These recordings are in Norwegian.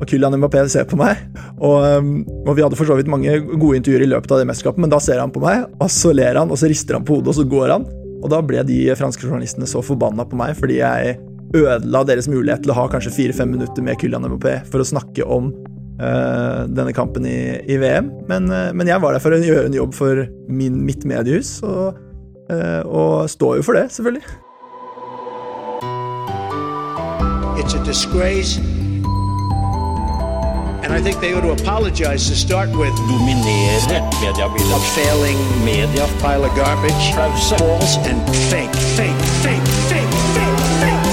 og Kylian Mbappé ser på meg. Og, um, og, vi hadde for så vidt mange gode intervjuer i løpet av det mesterskapet, men da ser han på meg, og så ler han, og så rister han på hodet, og så går han. Og da ble de franske journalistene så forbanna på meg fordi jeg ødela deres mulighet til å ha kanskje fire-fem minutter med Kylian Mbappé for å snakke om uh, denne kampen i, i VM. Men, uh, men, jeg var der for å gjøre en jobb for min, mitt mediehus, og, uh, og står jo for det, selvfølgelig. It's a disgrace Dominere mediebildet. Failing media. Pile of garbage. Pause. False and fake, fake, fake, fake, fake, fake.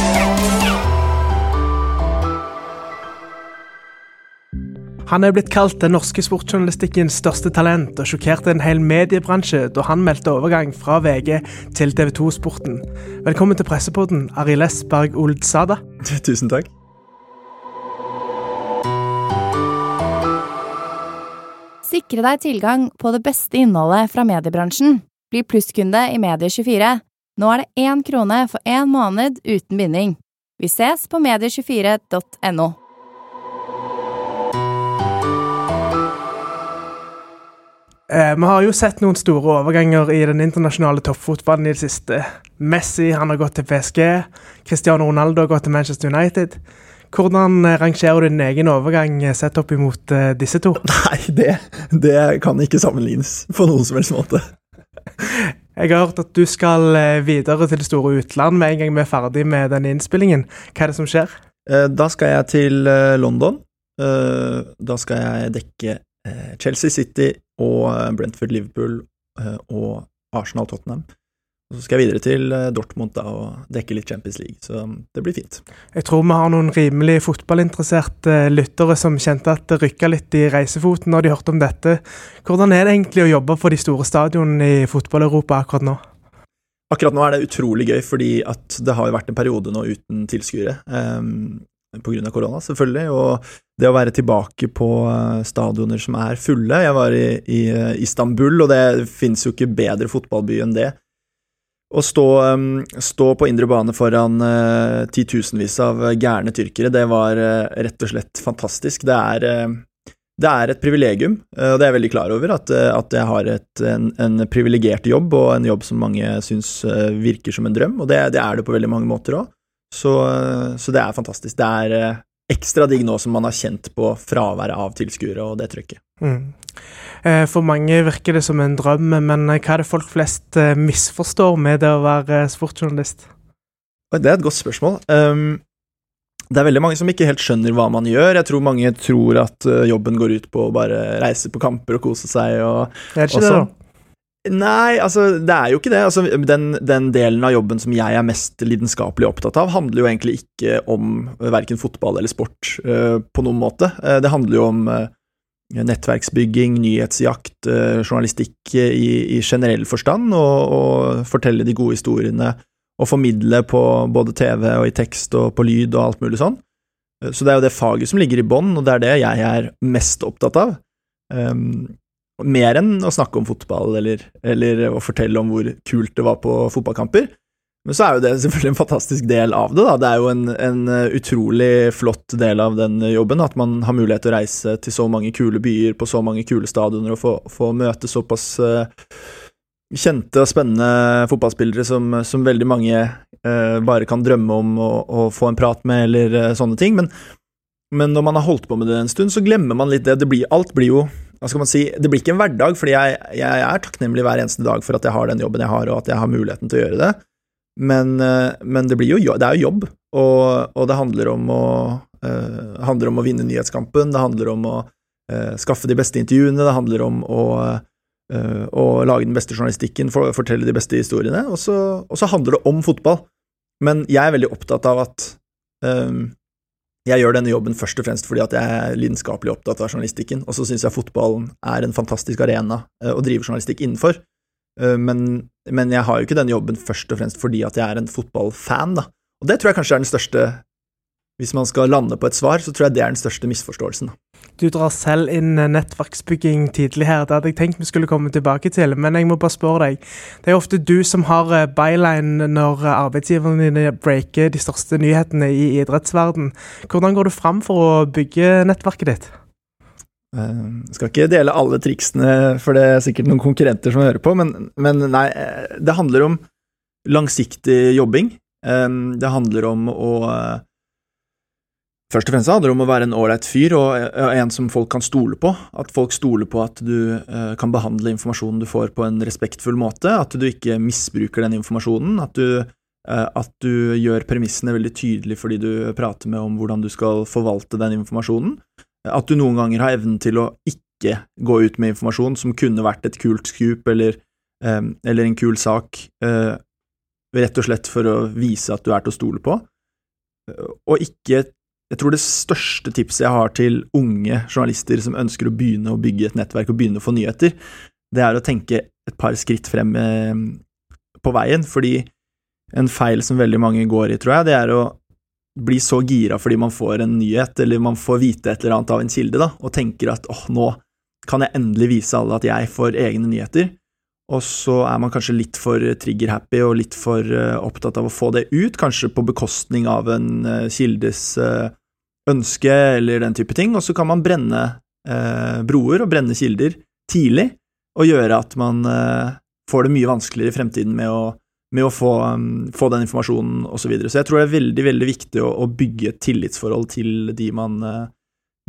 Han er blitt kalt den norske sportsjournalistikkens største talent, og sjokkerte en hel mediebransje da han meldte overgang fra VG til TV 2-sporten. Velkommen til pressepodden, Arild Berg Oldsada. Tusen takk. Sikre deg tilgang på det beste innholdet fra mediebransjen. Bli plusskunde i Medie24. Nå er det én krone for én måned uten binding. Vi ses på medie24.no. Eh, vi har jo sett noen store overganger i den internasjonale toppfotballen i det siste. Messi han har gått til PSG, Cristiano Ronaldo har gått til Manchester United. Hvordan eh, rangerer du din egen overgang eh, sett opp imot uh, disse to? Nei, det, det, kan ikke sammenlignes på noen som helst måte. Jeg har hørt at du skal videre til det store utland med en gang vi er ferdig med denne innspillingen. Hva er det som skjer? Da skal jeg til London. Da skal jeg dekke Chelsea City og Brentford Liverpool og Arsenal Tottenham. Og så skal jeg videre til eh, Dortmund da, og dekke litt Champions League, så um, det blir fint. Jeg tror vi har noen rimelig fotballinteresserte lyttere som kjente at det rykka litt i reisefoten når de hørte om dette. Hvordan er det egentlig å jobbe for de store stadionene i fotball-Europa akkurat nå? Akkurat nå er det utrolig gøy, fordi at det har jo vært en periode nå uten tilskuere. Um, Pga. korona, selvfølgelig. Og det å være tilbake på eh, stadioner som er fulle Jeg var i, i eh, Istanbul, og det finnes jo ikke bedre fotballby enn det. Å stå, stå, på indre bane foran uh, titusenvis av gærne tyrkere, det var uh, rett og slett fantastisk. Det er, uh, det er et privilegium, og det er jeg veldig klar over, at, at jeg har et, en, en privilegert jobb, og en jobb som mange syns virker som en drøm, og det, det er det på veldig mange måter òg. Så, så, det er fantastisk. Det er ekstra digg nå som man har kjent på fraværet av tilskuere og det trykket. Mm. Eh, for mange virker det som en drøm, men hva er det folk flest eh, misforstår med det å være sportsjournalist? Det er et godt spørsmål. Um, det er veldig mange som ikke helt skjønner hva man gjør. Jeg tror mange tror at eh, jobben går ut på å bare reise på kamper og kose seg. Og, er det ikke det, da? Nei, altså, det er jo ikke det. Altså, den, den, delen av jobben som jeg er mest lidenskapelig opptatt av, handler jo egentlig ikke om verken fotball eller sport uh, på noen måte. Uh, det handler jo om uh, nettverksbygging, nyhetsjakt, journalistikk i, i, generell forstand, og, og, fortelle de gode historiene og formidle på både TV og i tekst og på lyd og alt mulig sånn. Så det er jo det faget som ligger i bånn, og det er det jeg er mest opptatt av. Um, mer enn å snakke om fotball eller, eller, å fortelle om hvor kult det var på fotballkamper. Men så er jo det selvfølgelig en fantastisk del av det. da. Det er jo en, en utrolig flott del av den jobben at man har mulighet til å reise til så mange kule byer, på så mange kule stadioner, og få, få møte såpass uh, kjente og spennende fotballspillere som, som veldig mange eh, bare kan drømme om å, å, få en prat med, eller uh, sånne ting. Men, men, når man har holdt på med det en stund, så glemmer man litt det. det blir, alt blir jo hva skal man si, Det blir ikke en hverdag, fordi jeg, jeg, er takknemlig hver eneste dag for at jeg har den jobben jeg har, og at jeg har muligheten til å gjøre det. Men, eh, men det, jo, det, er jo jobb, og, og det handler om, å, uh, handler om, å, vinne nyhetskampen, det handler om å uh, skaffe de beste intervjuene, det handler om å, uh, å lage den beste journalistikken, for, fortelle de beste historiene, og så, og så, handler det om fotball. Men jeg er veldig opptatt av at um, jeg gjør denne jobben først og fremst fordi at jeg er lidenskapelig opptatt av journalistikken, og så syns jeg fotballen er en fantastisk arena eh, å drive journalistikk innenfor. Eh, men, men, jeg har jo ikke den jobben først og fremst fordi at jeg er en fotballfan, da. Og det tror jeg kanskje er den største Hvis man skal lande på et svar, så tror jeg det er den største misforståelsen. Du drar selv inn nettverksbygging tidlig her. Det hadde jeg tenkt vi skulle komme tilbake til, men jeg må bare spørre deg. Det er ofte du som har eh, byline når arbeidsgiverne dine breaker de største nyhetene i idrettsverden. Hvordan går du fram for å bygge nettverket ditt? Jeg eh, skal ikke dele alle triksene, for det er sikkert noen konkurrenter som hører på, men, men nei, eh, det handler om langsiktig jobbing. Det handler om å Først og fremst handler det om å være en ålreit fyr og en som folk kan stole på. At folk stoler på at du eh, kan behandle informasjonen du får på en respektfull måte, at du ikke misbruker den informasjonen, at du, eh, at du gjør premissene veldig tydelige fordi du prater med om hvordan du skal forvalte den informasjonen, at du noen ganger har evnen til å ikke gå ut med informasjon som kunne vært et kult scoop eller, eh, eller en kul sak, rett og slett for å vise at du er til å stole på, og ikke jeg tror det største tipset jeg har til unge journalister som ønsker å begynne å bygge et nettverk og begynne å få nyheter, det er å tenke et par skritt frem eh, på veien, fordi en feil som veldig mange går i, tror jeg, det er å bli så gira fordi man får en nyhet, eller man får vite et eller annet av en kilde, da, og tenker at åh, nå kan jeg endelig vise alle at jeg får egne nyheter, og så er man kanskje litt for trigger-happy og litt for uh, opptatt av å få det ut, kanskje på bekostning av en uh, kildes uh, ønske eller den type ting, og så kan man brenne broer og brenne kilder tidlig, og gjøre at man får det mye vanskeligere i fremtiden med å, med å få, um, få, den informasjonen osv. Så, videre. så jeg tror det er veldig veldig viktig å, å bygge et tillitsforhold til de man, uh,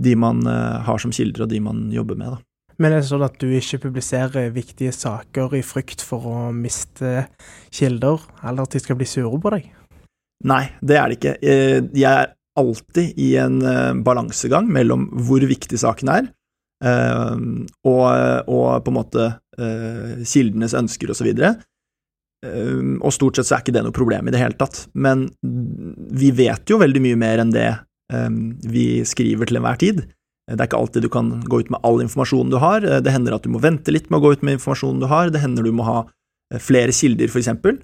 de man uh, har som kilder, og de man jobber med. Da. Men er det sånn at du ikke publiserer viktige saker i frykt for å miste kilder, eller at de skal bli sure på deg? Nei, det er det ikke. Eh, jeg er alltid i en balansegang mellom hvor viktig saken er, og, og, på en måte kildenes ønsker osv. Uh, og stort sett så er ikke det noe problem i det hele tatt, men vi vet jo veldig mye mer enn det vi skriver til enhver tid. Det er ikke alltid du kan gå ut med all informasjonen du har, det hender at du må vente litt med å gå ut med informasjonen du har, det hender du må ha flere kilder, for eksempel.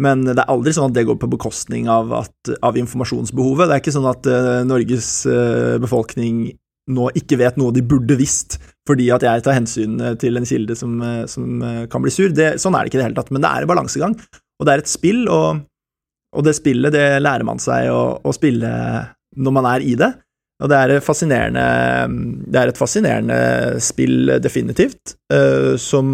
Men det er aldri sånn at det går på bekostning av, at, av informasjonsbehovet. Det er ikke sånn at uh, Norges uh, befolkning nå ikke vet noe de burde visst fordi at jeg tar hensyn eh, til en kilde som, uh, som kan bli sur. Det, sånn er det ikke i det hele tatt, men det er en balansegang, og det er et spill, og, og det spillet det lærer man seg å, å, spille når man er i det. Og det er, det er et fascinerende spill, definitivt, som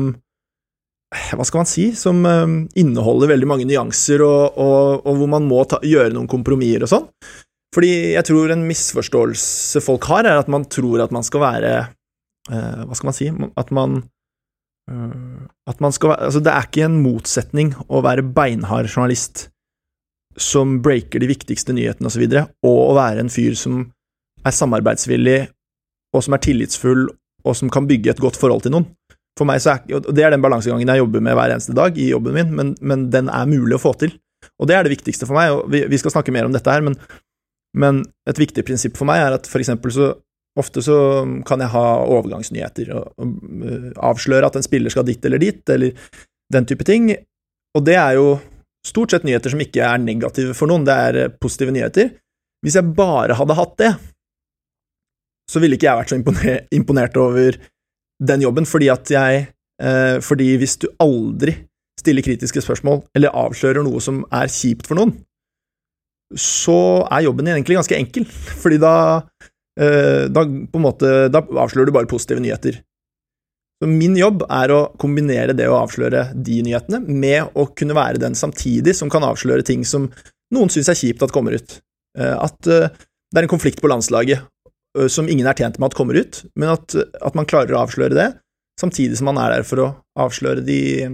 hva skal man si, som inneholder veldig mange nyanser, og, og, og hvor man må ta, gjøre noen kompromisser og sånn. Fordi jeg tror en misforståelse folk har, er at man tror at man skal være uh, Hva skal man si At man uh, At man skal Altså, det er ikke en motsetning å være beinhard journalist som breaker de viktigste nyhetene osv., og, så og å være en fyr som er samarbeidsvillig, og som er tillitsfull, og som kan bygge et godt forhold til noen. For meg så er, og Det er den balansegangen jeg jobber med hver eneste dag i jobben min, men, men, den er mulig å få til. Og det er det viktigste for meg, og vi, vi skal snakke mer om dette her, men, men, et viktig prinsipp for meg er at for eksempel så ofte så kan jeg ha overgangsnyheter og, og, uh, avsløre at en spiller skal dit eller dit, eller den type ting, og det er jo stort sett nyheter som ikke er negative for noen, det er uh, positive nyheter. Hvis jeg bare hadde hatt det, så ville ikke jeg vært så imponert over den jobben fordi at jeg eh, Fordi hvis du aldri stiller kritiske spørsmål eller avslører noe som er kjipt for noen, så er jobben din egentlig ganske enkel, fordi da, eh, da måte Da avslører du bare positive nyheter. Så min jobb er å kombinere det å avsløre de nyhetene med å kunne være den samtidig som kan avsløre ting som noen syns er kjipt at kommer ut. Eh, at eh, det er en konflikt på landslaget, som ingen er tjent med at kommer ut, men at, at, man klarer å avsløre det, samtidig som man er der for å avsløre de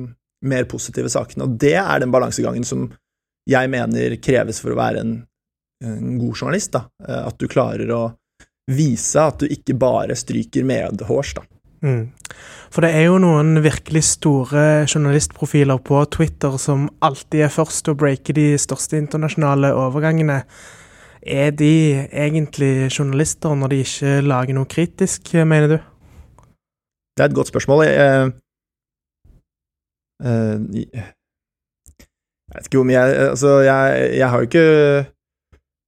mer positive sakene. Og det er den balansegangen som jeg mener kreves for å være en, en god journalist. Da. At du klarer å vise at du ikke bare stryker medhårs, da. Mm. For det er jo noen virkelig store journalistprofiler på Twitter som alltid er først til å breake de største internasjonale overgangene. Er de egentlig journalister når de ikke lager noe kritisk, mener du? Det er et godt spørsmål. Jeg, jeg, jeg vet ikke mye jeg Altså, jeg, jeg, har jo ikke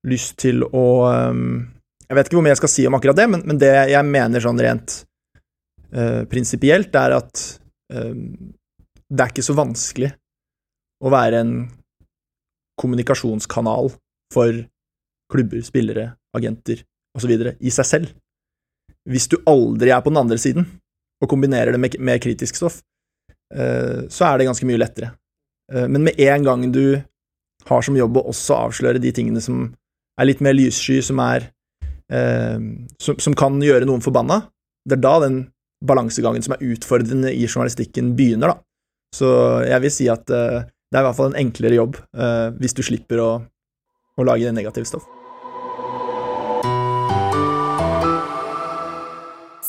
lyst til å um, Jeg vet ikke hvor mye jeg skal si om akkurat det, men, men det jeg mener sånn rent uh, prinsipielt, er at uh, det er ikke så vanskelig å være en kommunikasjonskanal for klubber, spillere, agenter osv. i seg selv. Hvis du aldri er på den andre siden og kombinerer det med, med kritisk stoff, uh, så er det ganske mye lettere. Men med en gang du har som jobb å også avsløre de tingene som er litt mer lyssky, som er eh, som, som, kan gjøre noen forbanna. Det er da den balansegangen som er utfordrende i journalistikken, begynner, da. Så jeg vil si at eh, det er i hvert fall en enklere jobb eh, hvis du slipper å, å lage negativt stoff.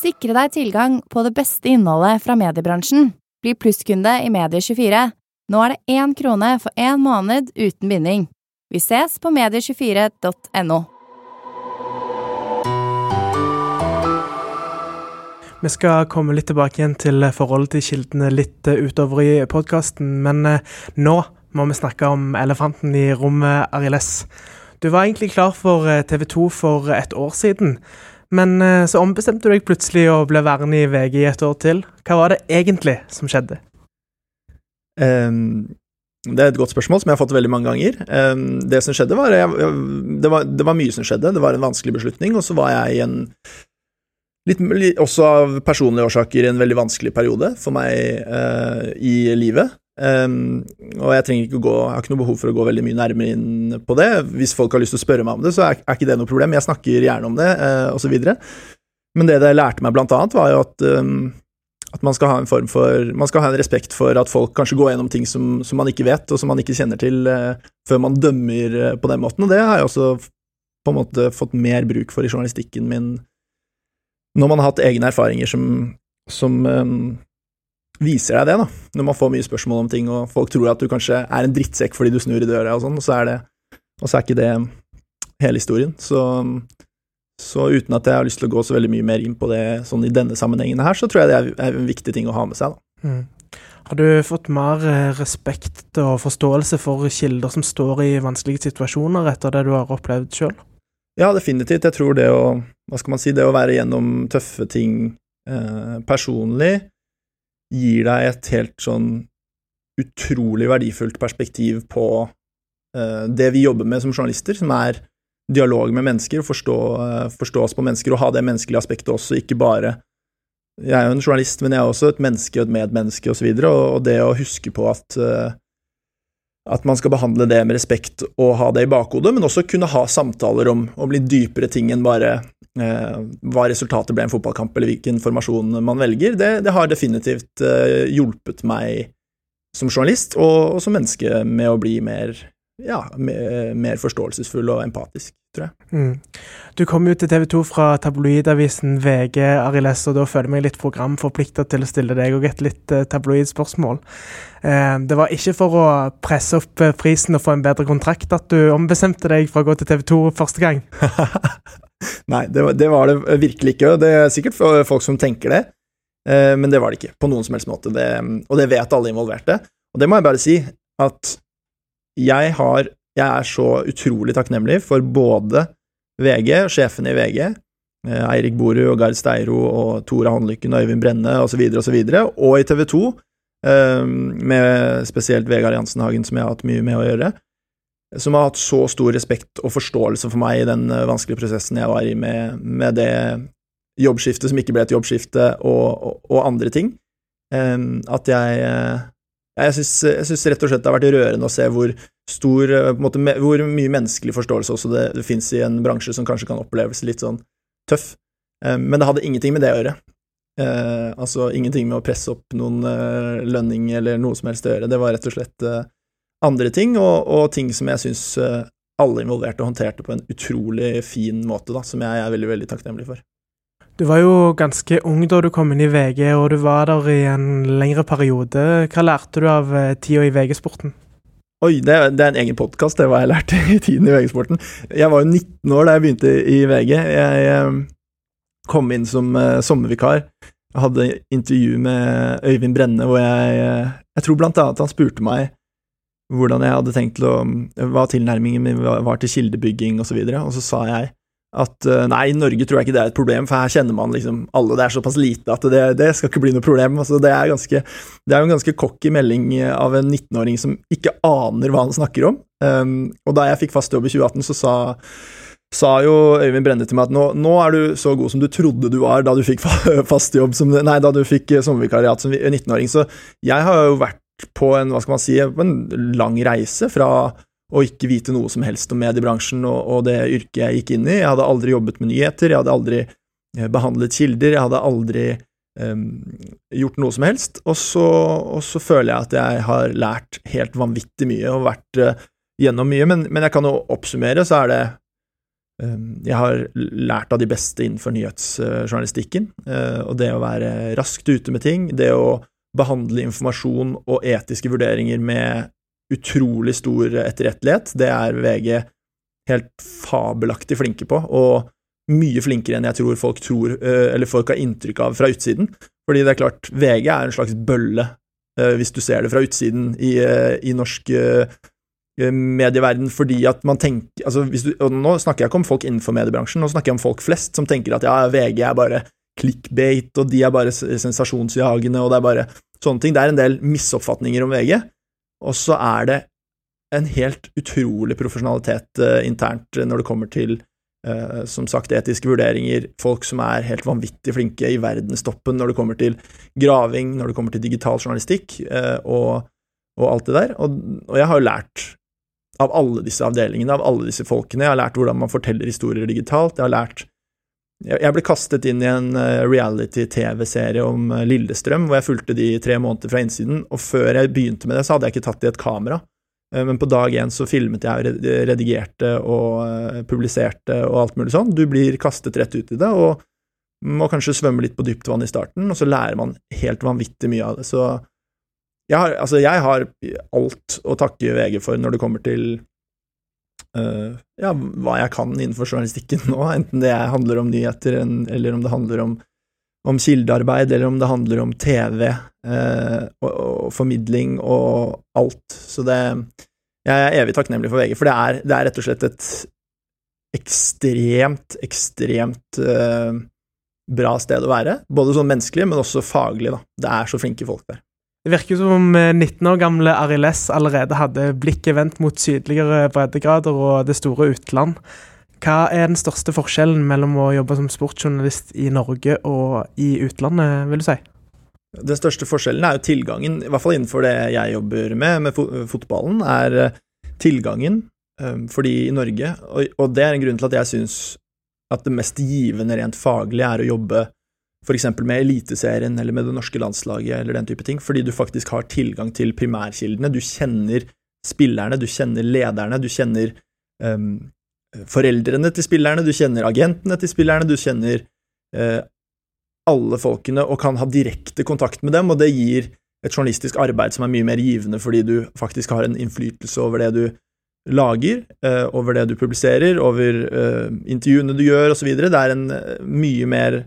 Sikre deg tilgang på det beste innholdet fra mediebransjen. Bli plusskunde i Medie24. Nå er det én krone for én måned uten binding. Vi ses på medie24.no. Vi skal komme litt tilbake igjen til forholdet til kildene litt eh, utover i podkasten, men eh, nå må vi snakke om elefanten i rommet, Ariles. Du var egentlig klar for eh, TV 2 for et år siden, men så ombestemte du deg plutselig og ble værende i VG i et år til. Hva var det egentlig som skjedde? Um, det er et godt spørsmål som jeg har fått veldig mange ganger. Um, det som skjedde, var, jeg, det var Det var mye som skjedde. Det var en vanskelig beslutning, og så var jeg i en Litt, også av personlige årsaker en veldig vanskelig periode for meg uh, i livet. Um, og jeg trenger ikke gå, jeg har ikke noe behov for å gå veldig mye nærmere inn på det. Hvis folk har lyst til å spørre meg om det, så er, er ikke det noe problem. Jeg snakker gjerne om det, uh, osv. Men det det lærte meg, blant annet, var jo at, um, at man skal ha en form for Man skal ha en respekt for at folk kanskje går gjennom ting som, som man ikke vet, og som man ikke kjenner til, uh, før man dømmer uh, på den måten. Og det har jeg også på en måte fått mer bruk for i journalistikken min når man har hatt egne erfaringer som, som um, viser deg det, da. Når man får mye spørsmål om ting, og folk tror at du kanskje er en drittsekk fordi du snur i døra og sånn, og så er det og så er ikke det hele historien. Så, så, uten at jeg har lyst til å gå så veldig mye mer inn på det sånn i denne sammenhengen her, så tror jeg det er, en viktig ting å ha med seg, da. Mm. Har du fått mer eh, respekt og forståelse for kilder som står i vanskelige situasjoner etter det du har opplevd sjøl? Ja, definitivt. Jeg tror det å Hva skal man si Det å være gjennom tøffe ting eh, personlig gir deg et helt sånn utrolig verdifullt perspektiv på eh, det vi jobber med som journalister, som er dialog med mennesker, forstå, eh, forstå oss på mennesker og ha det menneskelige aspektet også, ikke bare Jeg er jo en journalist, men jeg er også et menneske og et medmenneske osv., og, og, og det å huske på at uh, at man skal behandle det med respekt og ha det i bakhodet, men også kunne ha samtaler om, om litt dypere ting enn bare eh, hva resultatet ble i en fotballkamp, eller hvilken formasjon man velger. Det, det har definitivt eh, hjulpet meg som journalist og, og, som menneske med å bli mer, ja, mer, mer forståelsesfull og empatisk tror jeg. Mm. Du kom jo til TV 2 fra tabloidavisen VG, Ariles, og da føler jeg meg litt programforplikta til å stille deg og et litt uh, tabloid spørsmål. Uh, det var ikke for å presse opp prisen og få en bedre kontrakt at du ombestemte deg for å gå til TV 2 første gang? Nei, det var, det var, det virkelig ikke. Det er sikkert folk som tenker det, men det var det ikke på noen som helst måte. Det, og det vet alle involverte. Og det må jeg bare si, at jeg har jeg er så utrolig takknemlig for både VG, sjefene i VG, eh, Eirik Boru og Gard Steiro og Tora Håndlykken og Øyvind Brenne osv., videre og, og i TV 2, eh, med spesielt Vegard Jansenhagen, som jeg har hatt mye med å gjøre, som har hatt så stor respekt og forståelse for meg i den eh, vanskelige prosessen jeg var i med, med det jobbskiftet som ikke ble et jobbskifte, og, og, og andre ting, at jeg jeg syns rett og slett det har vært rørende å se hvor stor eh, måte, Hvor mye menneskelig forståelse også det, det fins i en bransje som kanskje kan oppleves litt sånn tøff. Eh, men det hadde ingenting med det å gjøre. Eh, altså ingenting med å presse opp noen eh, lønning eller noe som helst å gjøre. Det var rett og slett eh, andre ting, og, og ting som jeg syns eh, alle involverte håndterte på en utrolig fin måte, da, som jeg er veldig, veldig takknemlig for. Du var jo ganske ung da du kom inn i VG, og du var der i en lengre periode. Hva lærte du av tida i VG-sporten? Oi, det, det, er en egen podkast, det var jeg lærte i tiden i VG-sporten. Jeg var jo 19 år da jeg begynte i VG. Jeg, jeg kom inn som uh, sommervikar. Jeg hadde intervju med Øyvind Brenne hvor jeg Jeg tror blant annet han spurte meg hvordan jeg hadde tenkt til å Hva tilnærmingen min var til kildebygging osv., og, så og så sa jeg At uh, nei, i Norge tror jeg ikke det er et problem, for her kjenner man liksom alle. Det er såpass lite at det, det skal ikke bli noe problem. Altså, det, er ganske, det er jo en ganske cocky melding av en 19-åring som ikke aner hva han snakker om. Um, og da jeg fikk fast jobb i 2018, så sa sa jo Øyvind Brenne til meg at nå, nå, er du så god som du trodde du var da du fikk fast jobb som, Nei, da du fikk sommervikariat som 19-åring. Så jeg har jo vært på en, hva skal man si, en lang reise fra å ikke vite noe som helst om mediebransjen og, og, det yrket jeg gikk inn i. Jeg hadde aldri jobbet med nyheter, jeg hadde aldri eh, behandlet kilder, jeg hadde aldri um, gjort noe som helst. Og så, og så, føler jeg at jeg har lært helt vanvittig mye og vært uh, gjennom mye, men, men, jeg kan jo oppsummere, så er det um, Jeg har lært av de beste innenfor nyhetsjournalistikken, uh, og det å være raskt ute med ting, det å behandle informasjon og etiske vurderinger med utrolig stor etterrettelighet. Det er VG helt fabelaktig flinke på, og mye flinkere enn jeg tror folk tror, eh, eller folk har inntrykk av fra utsiden. Fordi det er klart, VG er en slags bølle, eh, hvis du ser det fra utsiden i, eh, i norsk medieverden, fordi at man tenker altså du, og Nå snakker jeg ikke om folk innenfor mediebransjen, nå snakker jeg om folk flest som tenker at ja, VG er bare clickbait, og de er bare sensasjonsjagende, og det er bare sånne ting. Det er en del misoppfatninger om VG. Og så er det en helt utrolig profesjonalitet uh, internt når det kommer til uh, som sagt etiske vurderinger, folk som er helt vanvittig flinke i verdenstoppen når det kommer til graving, når det kommer til digital journalistikk uh, og, og, alt det der. Og, og, jeg har jo lært av alle disse avdelingene, av alle disse folkene. Jeg har lært hvordan man forteller historier digitalt. Jeg har lært jeg ble kastet inn i en eh, reality-TV-serie om eh, Lillestrøm, hvor jeg fulgte de tre måneder fra innsiden, og før jeg begynte med det, så hadde jeg ikke tatt i et kamera. Eh, men på dag én så filmet jeg og redigerte og publiserte og alt mulig sånn. Du blir kastet rett ut i det, og må kanskje svømme litt på dypt vann i starten, og så lærer man helt vanvittig mye av det. Så jeg har, altså jeg har alt å takke VG for når det kommer til ja, hva jeg kan innenfor journalistikken nå, enten det handler om nyheter, eller om det handler om, om kildearbeid, eller om det handler om TV eh, og, og, formidling og alt. Så det Jeg er evig takknemlig for VG, for det er, det er rett og slett et ekstremt, ekstremt uh, bra sted å være. Både sånn menneskelig, men også faglig. da. Det er så flinke folk der. Det virker som om 19 eh, år gamle Arild S allerede hadde blikket vendt mot sydligere breddegrader og det store utland. Hva er den største forskjellen mellom å jobbe som sportsjournalist i Norge og i utlandet, vil du si? Den største forskjellen er jo tilgangen, i hvert fall innenfor det jeg jobber med, med fotballen, er eh, tilgangen. Eh, fordi i Norge, og det er en grunn til at jeg syns at det mest givende rent faglig er å jobbe f.eks. med Eliteserien eller med det norske landslaget eller den type ting, fordi du faktisk har tilgang til primærkildene. Du kjenner spillerne, du kjenner lederne, du kjenner um, foreldrene til spillerne, du kjenner agentene til spillerne, du kjenner uh, alle folkene og kan ha direkte kontakt med dem, og det gir et journalistisk arbeid som er mye mer givende fordi du faktisk har en innflytelse over det du lager, uh, over det du publiserer, over uh, intervjuene du gjør, osv. Det er en mye mer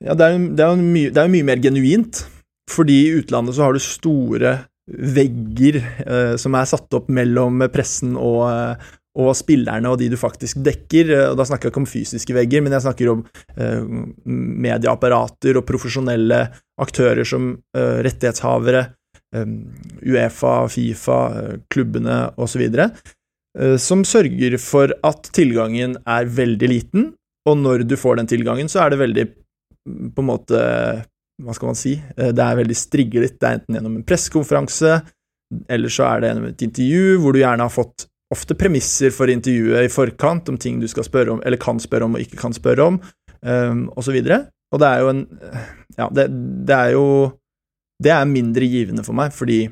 ja, det er, jo, det, er mye, det er, mye, mer genuint. Fordi i utlandet så har du store vegger eh, som er satt opp mellom pressen og, eh, og, spillerne og de du faktisk dekker. Eh, og Da snakker jeg ikke om fysiske vegger, men jeg snakker om eh, medieapparater og profesjonelle aktører som eh, rettighetshavere, eh, Uefa, Fifa, klubbene osv. Som sørger for at tilgangen er veldig liten, og når du får den tilgangen, så er det veldig på en måte Hva skal man si? Eh, det er veldig striglet. Det er enten gjennom en pressekonferanse, eller så er det gjennom et intervju hvor du gjerne har fått ofte premisser for intervjuet i forkant om ting du skal spørre om, eller kan spørre om og ikke kan spørre om, um, osv. Og, og det er jo en Ja, det, det, er jo Det er mindre givende for meg, fordi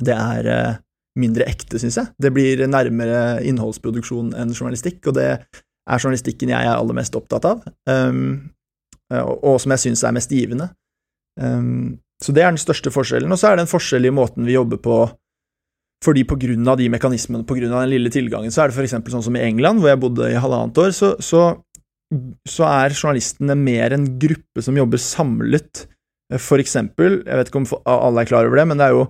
det er uh, mindre ekte, syns jeg. Det blir nærmere innholdsproduksjon enn journalistikk, og det er journalistikken jeg er aller mest opptatt av. Um, Eh, og som jeg syns er mest givende. Um, så det er den største forskjellen. Og så er det en forskjell i måten vi jobber på, fordi på grunn av de mekanismene, på grunn av den lille tilgangen, så er det for eksempel sånn som i England, hvor jeg bodde i halvannet år, så, så, så er journalistene mer en gruppe som jobber samlet. For eksempel, jeg vet ikke om alle er klar over det, men det er jo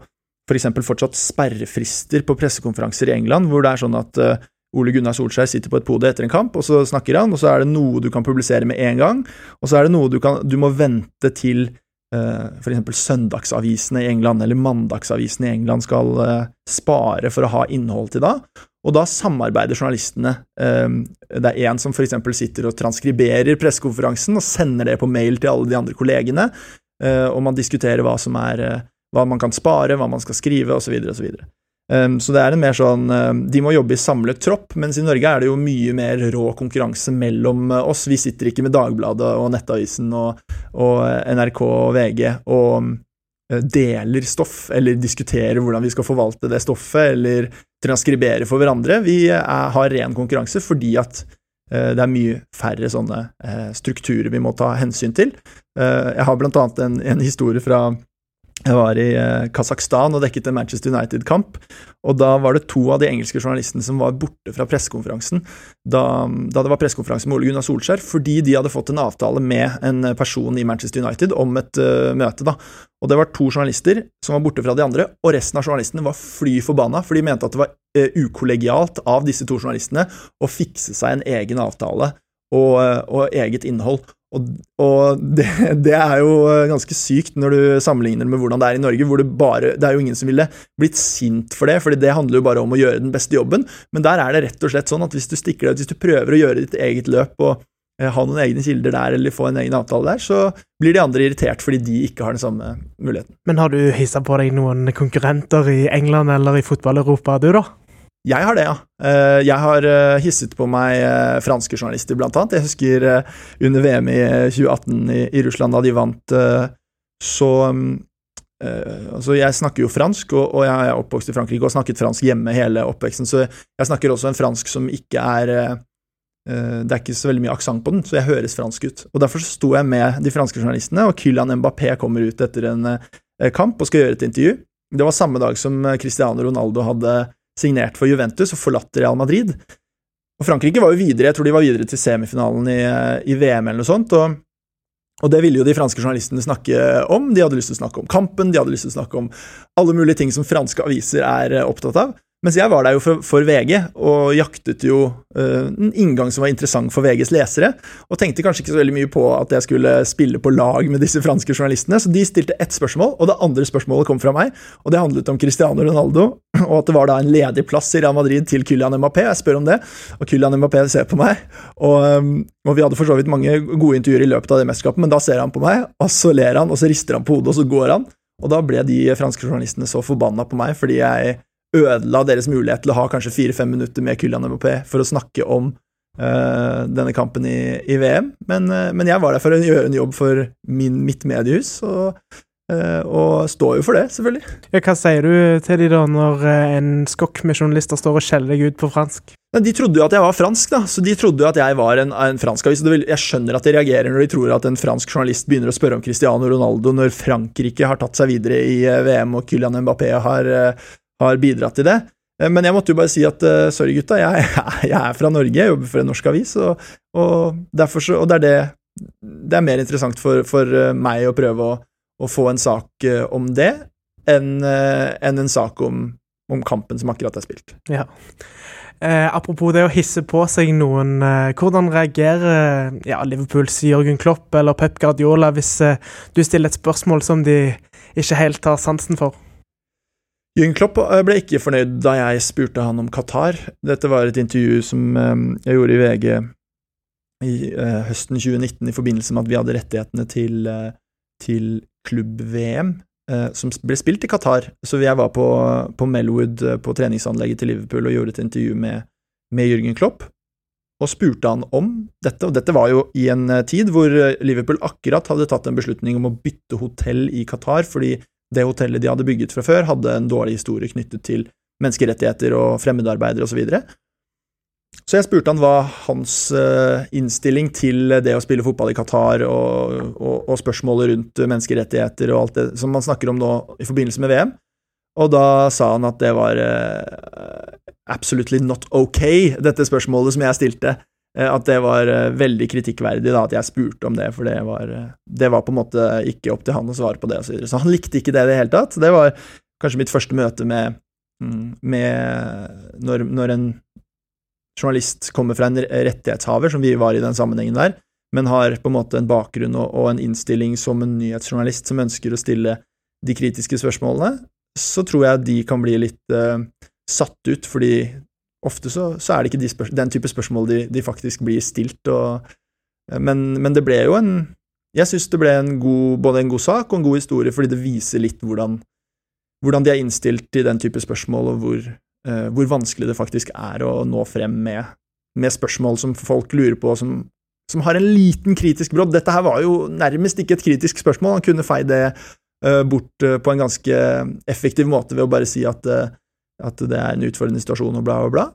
for eksempel fortsatt sperrefrister på pressekonferanser i England, hvor det er sånn at uh, Ole Gunnar Solskjær sitter på et pode etter en kamp, og så snakker han, og så er det noe du kan publisere med en gang, og så er det noe du kan Du må vente til uh, f.eks. søndagsavisene i England eller mandagsavisene i England skal uh, spare for å ha innhold til da, og da samarbeider journalistene. Um, det er en som f.eks. sitter og transkriberer pressekonferansen og sender det på mail til alle de andre kollegene, og man diskuterer hva som er hva man kan spare, hva man skal skrive, osv., osv. Um, så det er en mer sånn um, De må jobbe i samlet tropp, mens i Norge er det jo mye mer rå konkurranse mellom uh, oss. Vi sitter ikke med Dagbladet og Nettavisen og, og uh, NRK og VG og uh, deler stoff, eller diskuterer hvordan vi skal forvalte det stoffet, eller transkribere for hverandre. Vi er, har ren konkurranse fordi at det er mye færre sånne strukturer vi må ta hensyn til. Jeg har blant annet en, en historie fra jeg var i eh, Kasakhstan og dekket en Manchester United-kamp. og Da var det to av de engelske journalistene som var borte fra pressekonferansen da, da, det var pressekonferanse med Ole Gunnar Solskjær, fordi de hadde fått en avtale med en person i Manchester United om et uh, møte. da. Og Det var to journalister som var borte fra de andre, og resten av journalistene var fly forbanna, for de mente at det var uh, ukollegialt av disse to journalistene å fikse seg en egen avtale og, og eget innhold. Og, og det, det, er jo ganske sykt når du sammenligner med hvordan det er i Norge, hvor det bare Det er jo ingen som ville blitt sint for det, fordi det handler jo bare om å gjøre den beste jobben. Men der er det rett og slett sånn at hvis du stikker deg ut, hvis du prøver å gjøre ditt eget løp og eh, ha noen egne kilder der, eller få en egen avtale der, så blir de andre irritert fordi de ikke har den samme muligheten. Men har du hissa på deg noen konkurrenter i England eller i fotball-Europa, du, da? Jeg har det, ja. Eh, jeg har eh, hisset på meg eh, franske journalister, blant annet. Jeg husker under VM i 2018 i Russland, da de vant, så Altså, jeg snakker jo fransk, og, jeg er oppvokst i Frankrike og har snakket fransk hjemme hele oppveksten, så jeg snakker også en fransk som ikke er Det er ikke så veldig mye aksent på den, så jeg høres fransk ut. Og Derfor så sto jeg med de franske journalistene, og Kylian Mbappé kommer ut etter en kamp og skal gjøre et intervju. Det var samme dag som Cristiano Ronaldo hadde signert for Juventus og forlatt Real Madrid. Og Frankrike var jo videre, jeg tror de var videre til semifinalen i, i VM eller noe sånt. og og det ville jo de franske journalistene snakke om. De hadde lyst til å snakke om kampen, de hadde lyst til å snakke om alle mulige ting som franske aviser er eh, opptatt av. Mens jeg var der jo for, for VG, og jaktet jo uh, en inngang som var interessant for VGs lesere, og tenkte kanskje ikke så veldig mye på at jeg skulle spille på lag med disse franske journalistene, så de stilte ett spørsmål, og det andre spørsmålet kom fra meg, og det handlet om Cristiano Ronaldo, og at det var da en ledig plass i Real Madrid til Kylian Mbappé. Jeg spør om det, og Kylian Mbappé ser på meg, og, um, og vi hadde for så vidt mange gode intervjuer i løpet av det mesterskapet, men da ser han på meg, og så ler han, og så rister han på hodet, og så går han. Og da ble de franske journalistene så forbanna på meg fordi jeg ødela deres mulighet til å ha kanskje fire-fem minutter med Kylian Mbappé for å snakke om uh, denne kampen i, i VM. Men, uh, men, jeg var der for å gjøre en jobb for min, mitt mediehus, og, uh, og står jo for det, selvfølgelig. Ja, hva sier du til de da, når en skokk med journalister står og skjeller deg ut på fransk? De trodde jo at jeg var fransk, da, så de trodde jo at jeg var en, en fransk avis. Jeg skjønner at de reagerer når de tror at en fransk journalist begynner å spørre om Cristiano Ronaldo når Frankrike har tatt seg videre i VM og Kylian Mbappé har har bidratt til det. Eh, men jeg måtte jo bare si at uh, sorry, gutta, jeg, jeg, er fra Norge, jeg jobber for en norsk avis, og, og, så, og det er det Det er mer interessant for, for eh, meg å prøve å, å, få en sak om det, enn en, en sak om, om, kampen som akkurat er spilt. Ja. Eh, apropos det å hisse på seg noen, eh, hvordan reagerer ja, Liverpools Jørgen Klopp eller Pep Guardiola hvis eh, du stiller et spørsmål som de ikke helt har sansen for? Jürgen Klopp eh, ble ikke fornøyd da jeg spurte han om Qatar. Dette var et intervju som eh, jeg gjorde i VG i eh, høsten 2019 i forbindelse med at vi hadde rettighetene til, til klubb-VM, som ble spilt i Qatar. Så jeg var på, på Melwood, på treningsanlegget til Liverpool, og gjorde et intervju med, med Jürgen Klopp og spurte han om dette, og dette var jo i en tid hvor Liverpool akkurat hadde tatt en beslutning om å bytte hotell i Qatar fordi det hotellet de hadde bygget fra før, hadde en dårlig historie knyttet til menneskerettigheter og fremmedarbeidere osv. Så, videre. så jeg spurte han hva hans uh, innstilling til det å spille fotball i Qatar og, og, og, spørsmålet rundt menneskerettigheter og alt det som man snakker om nå i forbindelse med VM, og da sa han at det var uh, absolutely not okay, dette spørsmålet som jeg stilte. Eh, at det var eh, veldig kritikkverdig da, at jeg spurte om det, for det var, eh, det var på en måte ikke opp til han å svare på det. Så, så han likte ikke det i det hele tatt. Det var kanskje mitt første møte med, mm, med når, når, en journalist kommer fra en rettighetshaver, som vi var i den sammenhengen der, men har på en måte en bakgrunn og, og en innstilling som en nyhetsjournalist som ønsker å stille de kritiske spørsmålene, så tror jeg de kan bli litt uh, satt ut, fordi ofte så, så er det ikke de den type spørsmål de, de, faktisk blir stilt, og, men, men, det ble jo en Jeg syns det ble en god, både en god sak og en god historie, fordi det viser litt hvordan, hvordan de er innstilt til den type spørsmål, og hvor, uh, hvor vanskelig det faktisk er å nå frem med, med spørsmål som folk lurer på, som, som har en liten kritisk brodd. Dette her var jo nærmest ikke et kritisk spørsmål, han kunne feid det uh, bort uh, på en ganske effektiv måte ved å bare si at at det er en utfordrende situasjon og bla, bla, bla.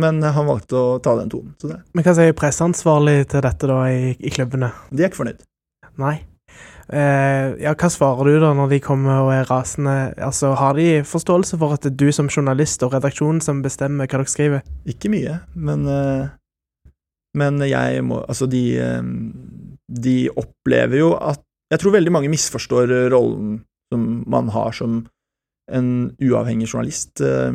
Men han valgte å ta den tonen. Så det. Men hva sier presseansvarlig til dette da i, i klubbene? De er ikke fornøyd. Nei. Eh, ja, hva svarer du da når de kommer og er rasende? Altså, Har de forståelse for at det er du som journalist og redaksjonen som bestemmer hva dere skriver? Ikke mye, men, eh, men jeg må Altså, de, eh, de opplever jo at Jeg tror veldig mange misforstår rollen som man har som en uavhengig journalist. Eh,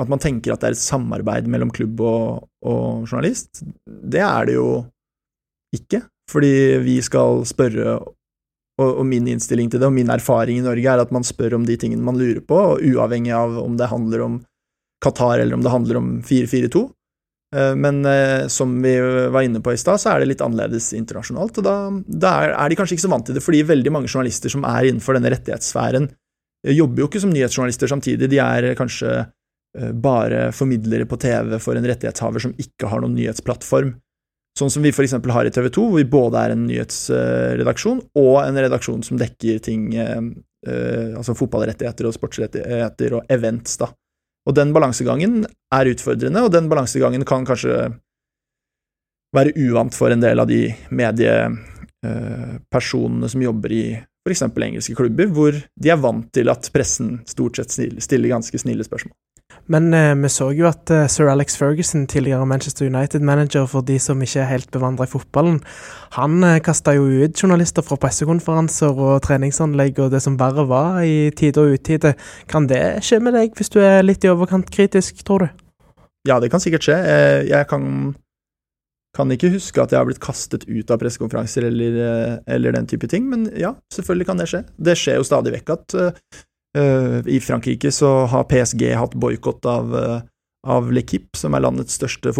at man tenker at det er et samarbeid mellom klubb og, og journalist. Det er det jo ikke, fordi vi skal spørre og, min innstilling til det, og min erfaring i Norge, er at man spør om de tingene man lurer på, uavhengig av om det handler om Qatar eller om det handler om 442. Eh, men eh, som vi var inne på i stad, så er det litt annerledes internasjonalt, og da, da, er de kanskje ikke så vant til det, fordi veldig mange journalister som er innenfor denne rettighetssfæren, jobber jo ikke som nyhetsjournalister samtidig, de er kanskje eh, bare formidlere på TV for en rettighetshaver som ikke har noen nyhetsplattform. Sånn som vi eksempel har i TV 2, hvor vi både er en nyhetsredaksjon og en redaksjon som dekker ting, eh, eh, altså fotballrettigheter og sportsrettigheter og events, da. Og den balansegangen er utfordrende, og den balansegangen kan kanskje være uvant for en del av de mediepersonene som jobber i f.eks. engelske klubber, hvor de er vant til at pressen stort sett stiller ganske snille spørsmål. Men eh, vi så jo at eh, sir Alex Ferguson, tidligere Manchester United-manager for de som ikke er helt bevandra i fotballen, han eh, kasta jo ut journalister fra pressekonferanser og treningsanlegg og det som verre var i tide og utide. Kan det skje med deg hvis du er litt i overkant kritisk, tror du? Ja, det kan sikkert skje. Eh, jeg kan kan ikke huske at jeg har blitt kastet ut av pressekonferanser eller, eh, eller, den type ting, men ja, selvfølgelig kan det skje. Det skjer jo stadig vekk at uh, i Frankrike så har PSG hatt boikott av, uh, av L'Equipe, som er landets største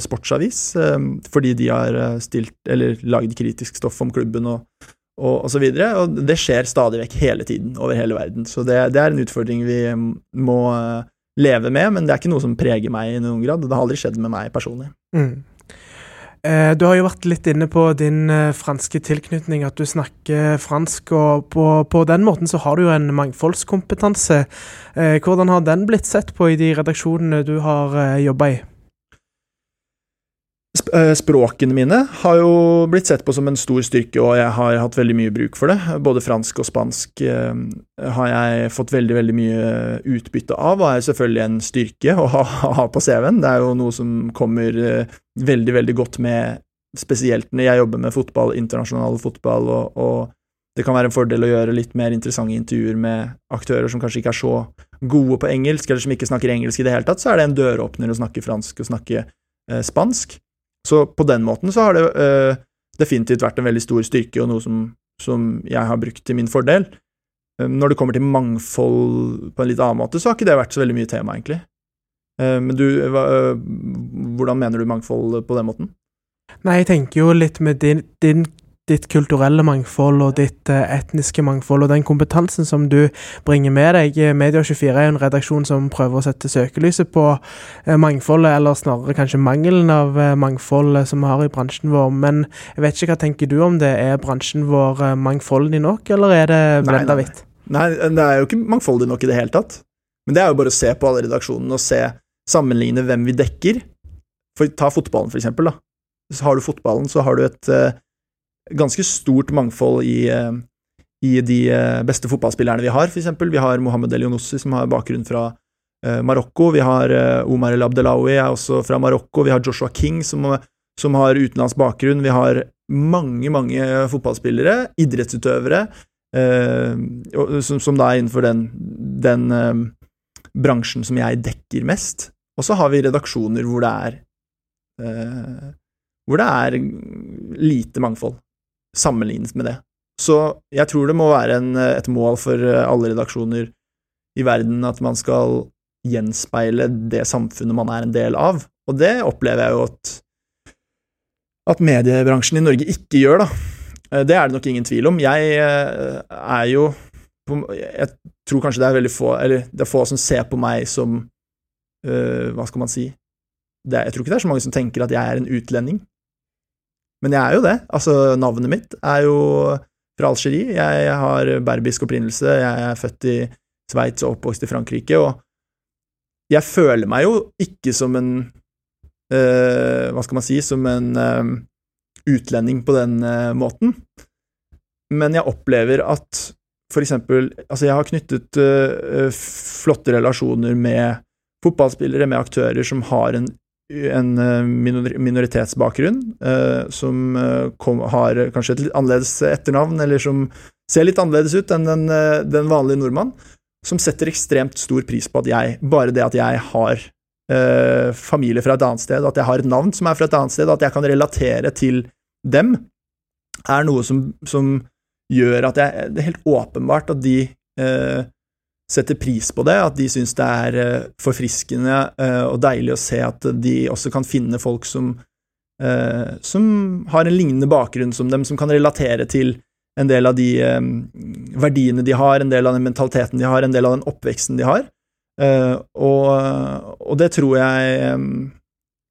sportsavis, fordi de har stilt eller lagd kritisk stoff om klubben og, og, og, så videre. Og det skjer stadig vekk hele tiden over hele verden, så det, det er en utfordring vi må leve med, men det er ikke noe som preger meg i noen grad. Det har aldri skjedd med meg personlig. Mm. Eh, du har jo vært litt inne på din eh, franske tilknytning, at du snakker fransk. og På, på den måten så har du jo en mangfoldskompetanse. Eh, hvordan har den blitt sett på i de redaksjonene du har jobba i? Eh, språkene mine har jo blitt sett på som en stor styrke, og jeg har hatt veldig mye bruk for det. Både fransk og spansk eh, har jeg fått veldig veldig mye utbytte av, og er selvfølgelig en styrke å ha, på CV-en. Det er jo noe som kommer eh, veldig, veldig godt med, spesielt når jeg jobber med fotball, internasjonal fotball, og, og det kan være en fordel å gjøre litt mer interessante intervjuer med aktører som kanskje ikke er så gode på engelsk, eller som ikke snakker engelsk i det hele tatt, så er det en døråpner å snakke fransk og snakke eh, spansk. Så på den måten så har det uh, definitivt vært en veldig stor styrke, og noe som, som jeg har brukt til min fordel. Um, når det kommer til mangfold på en litt annen måte, så har ikke det vært så veldig mye tema, egentlig. Uh, men du, hva, hvordan mener du mangfold på den måten? Nei, jeg tenker jo litt med din, din ditt kulturelle mangfold og ditt uh, etniske mangfold og den kompetansen som du bringer med deg. Media24 er en redaksjon som prøver å sette søkelyset på uh, mangfoldet, eller snarere kanskje mangelen av mangfold som vi har i bransjen vår. Men jeg vet ikke hva tenker du om det. Er bransjen vår mangfoldig nok, eller er det blenda hvitt? Nei, det er jo ikke mangfoldig nok i det hele tatt. Men det er jo bare å se på alle redaksjonene og se, sammenligne hvem vi dekker. For, ta fotballen, for eksempel. da. Så har du fotballen, så har du et ganske stort mangfold i, eh, i de eh, beste fotballspillerne vi har, eksempel. Vi har Mohammed El som har bakgrunn fra uh, Marokko. Vi har Omar El Abdelawi, er også fra Marokko. Vi har Joshua King, som, som har utenlandsk bakgrunn. Vi har mange, mange fotballspillere, idrettsutøvere, eh, som, som, da er innenfor den, den bransjen som jeg dekker mest. Og så har vi redaksjoner hvor det er eh, hvor det er lite mangfold sammenlignet med det. Så jeg tror det må være en, et mål for alle redaksjoner i verden at man skal gjenspeile det samfunnet man er en del av, og det opplever jeg jo at at mediebransjen i Norge ikke gjør, da. Det er det nok ingen tvil om. Jeg eh, er jo Jeg tror kanskje det er veldig få Eller det er få som ser på meg som Hva skal man si Det, Jeg tror ikke det er så mange som tenker at jeg er en utlending. Men jeg er jo det. Altså, navnet mitt er jo fra Algerie. Jeg har berbisk opprinnelse. Jeg er født i Sveits og oppvokst i Frankrike. Og jeg føler meg jo ikke som en uh, Hva skal man si Som en uh, utlending på den uh, måten. Men jeg opplever at for eksempel Altså, jeg har knyttet flotte relasjoner med fotballspillere, med aktører som har en, en minoritetsbakgrunn, som kom, har kanskje et litt annerledes etternavn, eller som ser litt annerledes ut enn den, den vanlige nordmann som setter ekstremt stor pris på at jeg, bare det at jeg har eh, familie fra et annet sted, at jeg har et navn som er fra et annet sted, at jeg kan relatere til dem, er noe som, som gjør at jeg Det er helt åpenbart at de eh, setter pris på det, at de syns det er eh, forfriskende eh, og deilig å se at de også kan finne folk som, eh, som har en lignende bakgrunn som dem, som kan relatere til en del av de verdiene de har, en del av den mentaliteten de har, en del av den oppveksten de har. Og, og, det tror jeg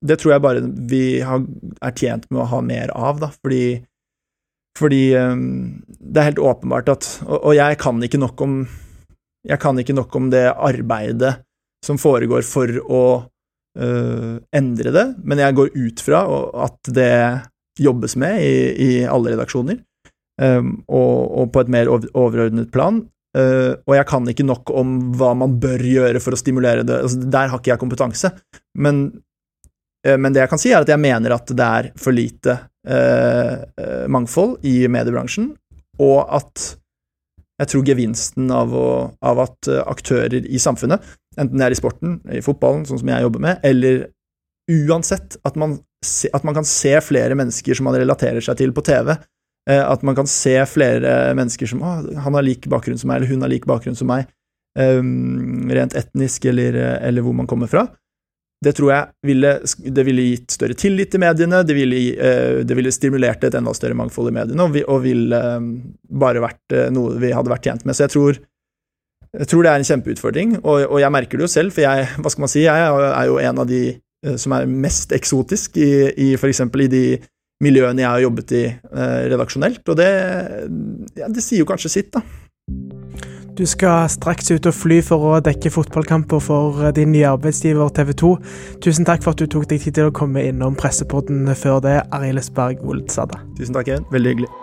Det tror jeg bare vi har, er tjent med å ha mer av, da, fordi, fordi det er helt åpenbart at og, jeg kan ikke nok om Jeg kan ikke nok om det arbeidet som foregår for å uh, endre det, men jeg går ut fra at det jobbes med i, i alle redaksjoner um, og, og, på et mer overordnet plan. Uh, og jeg kan ikke nok om hva man bør gjøre for å stimulere det. Altså, der har ikke jeg kompetanse. Men, uh, men, det jeg kan si, er at jeg mener at det er for lite mangfold i mediebransjen, og at jeg tror gevinsten av, å, av, at aktører i samfunnet, enten det er i sporten, i fotballen, sånn som jeg jobber med, eller uansett, at man, se, at man kan se flere mennesker som man relaterer seg til på TV, Eh, at man kan se flere mennesker som å, han har lik bakgrunn som meg, eller hun har lik bakgrunn som meg, um, rent etnisk eller, eller, hvor man kommer fra. Det tror jeg ville, det ville gitt større tillit til mediene, det ville, uh, det ville stimulert et enda større mangfold i mediene, og, vi, og ville um, bare vært uh, noe vi hadde vært tjent med. Så jeg tror, jeg tror det er en kjempeutfordring, og, og, jeg merker det jo selv, for jeg, hva skal man si, jeg er jo en av de som er mest eksotisk i, i eksempel i de miljøene jeg har jobbet i eh, redaksjonelt, og det, ja, det sier jo kanskje sitt, da. Du skal straks ut og fly for å dekke fotballkamper for eh, din nye arbeidsgiver TV 2. Tusen takk for at du tok deg tid til å komme innom pressepodden før det, Arild Esberg Oldsada. Tusen takk igjen. Veldig hyggelig.